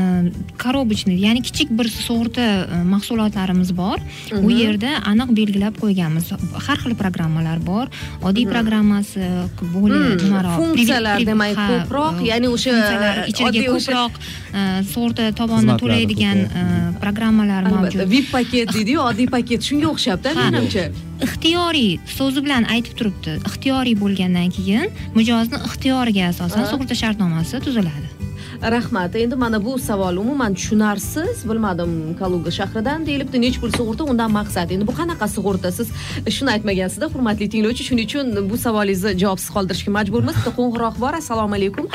коробочный ya'ni kichik bir sug'urta e, mahsulotlarimiz bor. U yerda aniq belgilab qo'yganmiz. Har xil programmalar bor. Oddiy programmasi Hmm, nimaroq funksiyalar privi- demak ha, ko'proq, e, ya'ni o'sha, funksiyalar e, o'sha- ko'proq e, sug'urta tovonni to'laydigan e, programmalar mavjud. Vip paket deydiyu oddiy paket. Shunga Ha. menimcha ixtiyoriy so'zi bilan aytib turibdi. Ixtiyoriy bo'lgandan keyin mijozni ixtiyoriga asosan sug'urta shartnomasi tuziladi. Rahmat. Endi mana bu savol umuman tushunarsiz bilmadim kaluga shahridan deyilibdi. Nechi pul sug'urta undan maqsad? Endi bu qanaqa sug'urta? Siz shuni aytmagansizda hurmatli tinglovchi shuning uchun bu savolingizni javobsiz qoldirishga majburmiz. Bitta qo'ng'iroq bor. Assalomu alaykum.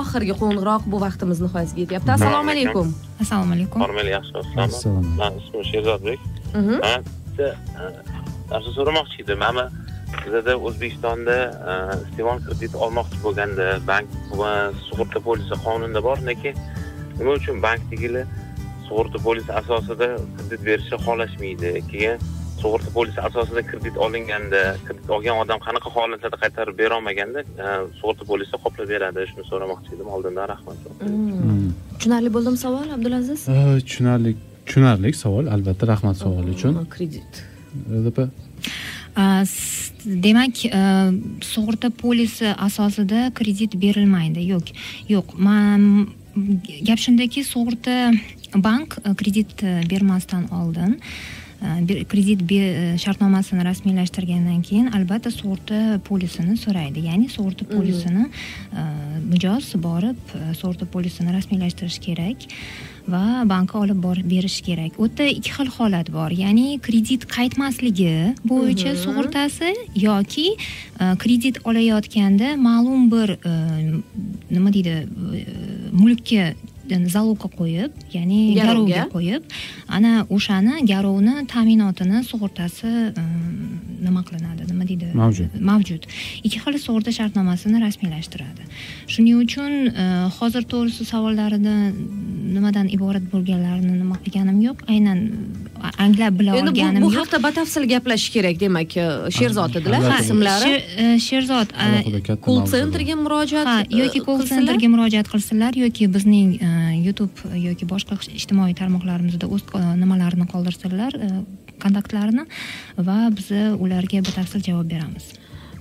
Oxirgi qo'ng'iroq bu vaqtimiz nihoyasiga yetyapti. Assalomu alaykum. Assalomu alaykum. Normal yaxshi assalomu man ismim sherzodbek Mhm. bitta narsa so'ramoqchi edim mana bizada o'zbekistonda e, iste'mol kredit olmoqchi bo'lganda bank va sug'urta polisi qonunda bor lekin nima uchun bankdagilar sug'urta polisi asosida kredit berishni xohlashmaydi keyin sug'urta polisi asosida kredit olinganda kredit olgan odam qanaqa holatlarda qaytarib berolmaganda e, sug'urta polisi qoplab beradi shuni so'ramoqchi edim oldindan rahmat Mm. tushunarli bo'ldimi savol abdulaziz? Tushunarli tushunarli savol albatta rahmat savol uchun kredit rdp A, demak э, sug'urta polisi asosida kredit berilmaydi. Yo'q yo'q. Man gap shundaki sug'urta bank e, kredit e, bermasdan oldin kredit shartnomasini rasmiylashtirgandan keyin albatta sug'urta polisini so'raydi ya'ni sug'urta polisini mijoz borib sug'urta polisini rasmiylashtirish kerak va bankka olib borib berish kerak u yerda ikki xil holat bor ya'ni kredit qaytmasligi bo'yicha sug'urtasi yoki kredit olayotganda ma'lum bir nima deydi mulkka залогga qo'yib ya'ni Garovga. qo'yib ana o'shani garovni ta'minotini sug'urtasi nima qilinadi nima deydi Mavjud. mavjud ikki xil sug'urta shartnomasini rasmiylashtiradi shuning uchun hozir to'g'risi savollarida nimadan iborat bo'lganlarini nima qilganim yo'q aynan anglab bila bu, olganim bu yo'q haqda batafsil gaplashish kerak demak e, sherzod edilar ismlari e, sherzod mavzu. sentrga murojaat ha e, yoki kol qilsinlar? sentrga murojaat qilsinlar yoki bizning youtube yoki boshqa ijtimoiy tarmoqlarimizda o'z nimalarini qoldirsinlar kontaktlarini va biz ularga batafsil javob beramiz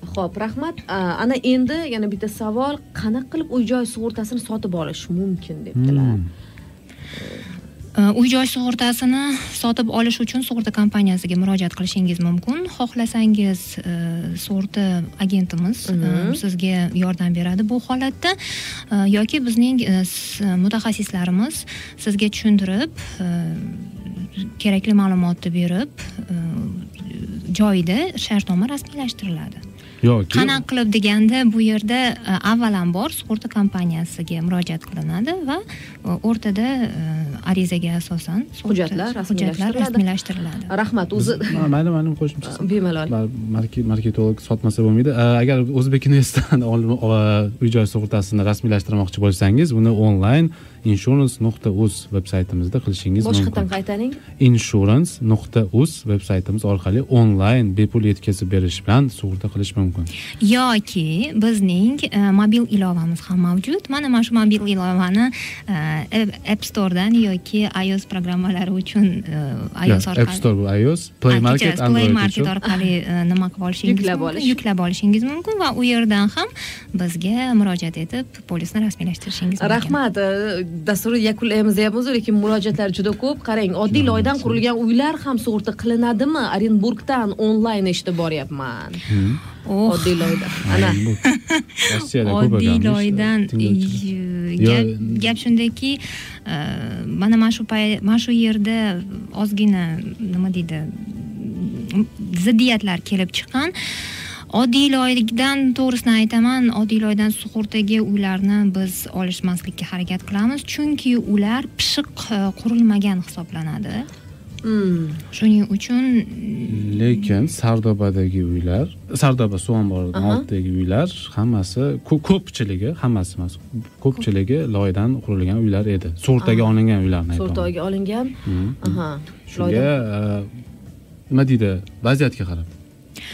Xo'p, rahmat. Ana endi yana bitta savol, qanaqa qilib uy joy sug'urtasini sotib olish mumkin debdilar. E, uy joy sug'urtasini sotib olish uchun sug'urta kompaniyasiga murojaat qilishingiz mumkin. Xohlasangiz e, sug'urta agentimiz e, Mhm. sizga yordam beradi bu holatda. E, yoki bizning mutaxassislarimiz sizga tushuntirib kerakli ma'lumotni berib joyida shartnoma rasmiylashtiriladi yoki qanaqa qilib deganda bu yerda e, avvalambor sug'urta kompaniyasiga murojaat qilinadi va e, o'rtada e, arizaga asosan Hujjatlar hujjatlar rasmiylashtiriladi. Rahmat, o'zi Ma- mayli mayli qo'shimcha bemalol. Marketolog sotmasa bo'lmaydi agar o'zbek universitetidan olib- o- uy joy sug'urtasini rasmiylashtirmoqchi bo'lsangiz uni onlayn insurance nuqta uz veb saytimizda qilishingiz Boshqatdan mumkin qaytaring. insurance nuqta uz veb saytimiz orqali onlayn bepul yetkazib berish bilan sug'urta qilish mumkin yoki bizning e, mobil ilovamiz ham mavjud mana mana shu mobil ilovani e, app storedan yoki ios programmalari uchun e, ios orqali app store bu ios play market Play market orqali nima qilib olishingiz Yuklab olish. yuklab olishingiz mumkin va u yerdan ham bizga murojaat etib polisni rasmiylashtirishingiz mumkin Rahmat. Dasturni yakunlaymiz deyapmiz, lekin murojaatlar juda ko'p. Qarang, oddiy loydan qurilgan uylar ham sug'urta qilinadimi? Orenburgdan onlayn eshitib boryapman. Oh, Oddiy loyda. Ana. Rossiyada oddiy loydan gap shundaki e, mana mana shu mana shu yerda ozgina nima deydi ziddiyatlar kelib chiqqan oddiy loydan to'g'risini aytaman oddiy loydan sug'urtaga uylarni biz olishmaslikka harakat qilamiz chunki ular pishiq e, qurilmagan hisoblanadi Hmm. shuning uchun lekin sardobadagi uylar sardoba suv omboridan oldidagi uylar hammasi ko- ko'pchiligi hammasi emas ko'pchiligi loydan qurilgan uylar edi sug'urtaga olingan uylarni aytyapman Sug'urtaga olingan. Mhm. Aha. shunga Loydan. e, nima deydi vaziyatga qarab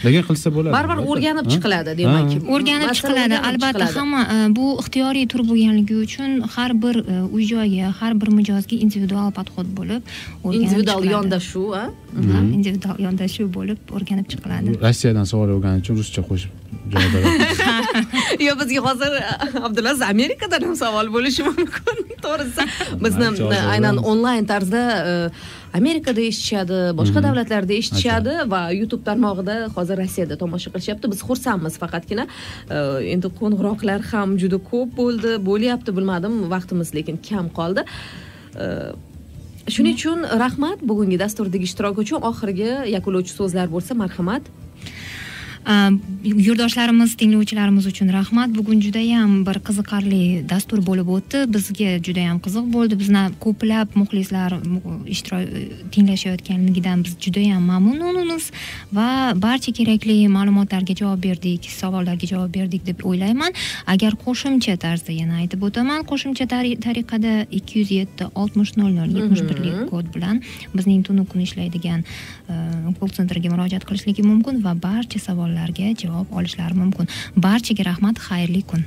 lekin qilsa bo'ladi. Baribir o'rganib chiqiladi demak. O'rganib chiqiladi. albatta hamma e, bu ixtiyoriy tur bo'lganligi uchun har bir e, uy joyga har bir mijozga individual podxod bo'lib o'rganib individual yondashuv a Ha, individual yondashuv bo'lib o'rganib chiqiladi. Rossiyadan savol olgani uchun ruscha qo'shib javob beraman yo bizga hozir abdulaziz amerikadan ham savol bo'lishi mumkin. To'g'risi. Bizni aynan onlayn tarzda e, amerikada eshitishadi boshqa davlatlarda eshitishadi va youtube tarmog'ida hozir rossiyada tomosha qilishyapti. Biz xursandmiz faqatgina. Endi qo'ng'iroqlar ham juda ko'p bo'ldi bo'lyapti bilmadim vaqtimiz lekin kam qoldi. Shuning uchun rahmat. Bugungi dasturdagi ishtirok uchun oxirgi yakunlovchi so'zlar bo'lsa marhamat yurtdoshlarimiz tinglovchilarimiz uchun rahmat. Bugun judayam bir qiziqarli dastur bo'lib o'tdi. Bizga judayam qiziq bo'ldi. Bizni ko'plab muxlislar mu- ishtirok tinglashayotganligidan biz judayam mamnunmiz va barcha kerakli ma'lumotlarga javob berdik savollarga javob berdik deb o'ylayman. Agar qo'shimcha tarzda yana aytib o'taman qo'shimcha tari- tariqada ikki yuz yetti oltmish nol nol yetmish birlik kod bilan bizning tunu kun ishlaydigan kol sentrga murojaat qilishligi mumkin va barcha savollarga javob olishlari mumkin. Barchaga rahmat xayrli kun.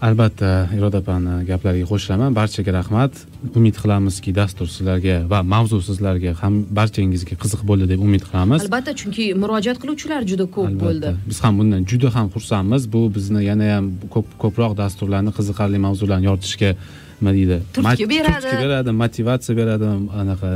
Albatta iroda opani gaplariga qo'shilaman. Barchaga rahmat. Umid qilamizki dastur sizlarga va mavzu sizlarga ham barchangizga qiziq bo'ldi deb umid qilamiz. Albatta chunki murojaat qiluvchilar juda ko'p bo'ldi. Biz ham bundan juda ham xursandmiz. Bu bizni yana ham ko'p ko'proq dasturlarni qiziqarli mavzularni yoritishga nima deydi Turtki beradi. turtki beradi. motivatsiya beradi anaqa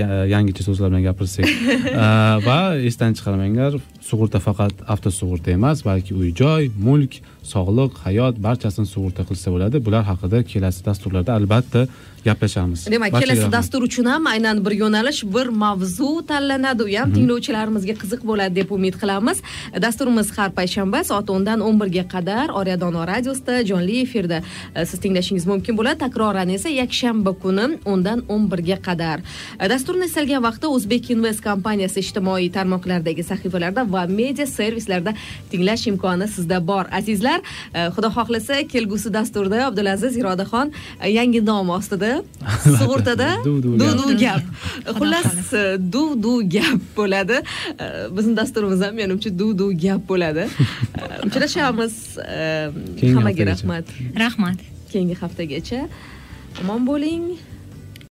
ya- yangicha so'zlar bilan gapirsak va esdan chiqarmanglar sug'urta faqat avtosug'urta emas balki uy joy mulk sog'liq hayot barchasini sug'urta qilsa bo'ladi. Bular haqida kelasi dasturlarda albatta gaplashamiz. Demak kelasi dastur uchun ham aynan bir yo'nalish bir mavzu tanlanadi. U ham tinglovchilarimizga qiziq bo'ladi deb umid qilamiz. Dasturimiz har payshanba soat o'ndan o'n birga qadar orya dono radiosida jonli efirda. E, siz tinglashingiz mumkin bo'ladi. Takroran esa yakshanba kuni o'ndan o'n birga qadar. E, dasturni istalgan vaqtda o'zbek invest kompaniyasi ijtimoiy tarmoqlardagi sahifalarda va media servislarda tinglash imkoni sizda bor azizlar. E, xudo xohlasa kelgusi dasturda abdulaziz irodaxon yangi nom ostida sug'urtada? Duv-duv duv gap. duv xullas xohlasa. e, duv duv gap bo'ladi. E, bizni dasturimiz ham menimcha duv duv gap bo'ladi. E, uchrashamiz. Hammaga rahmat. Rahmat. Keyingi haftagacha. Omon bo'ling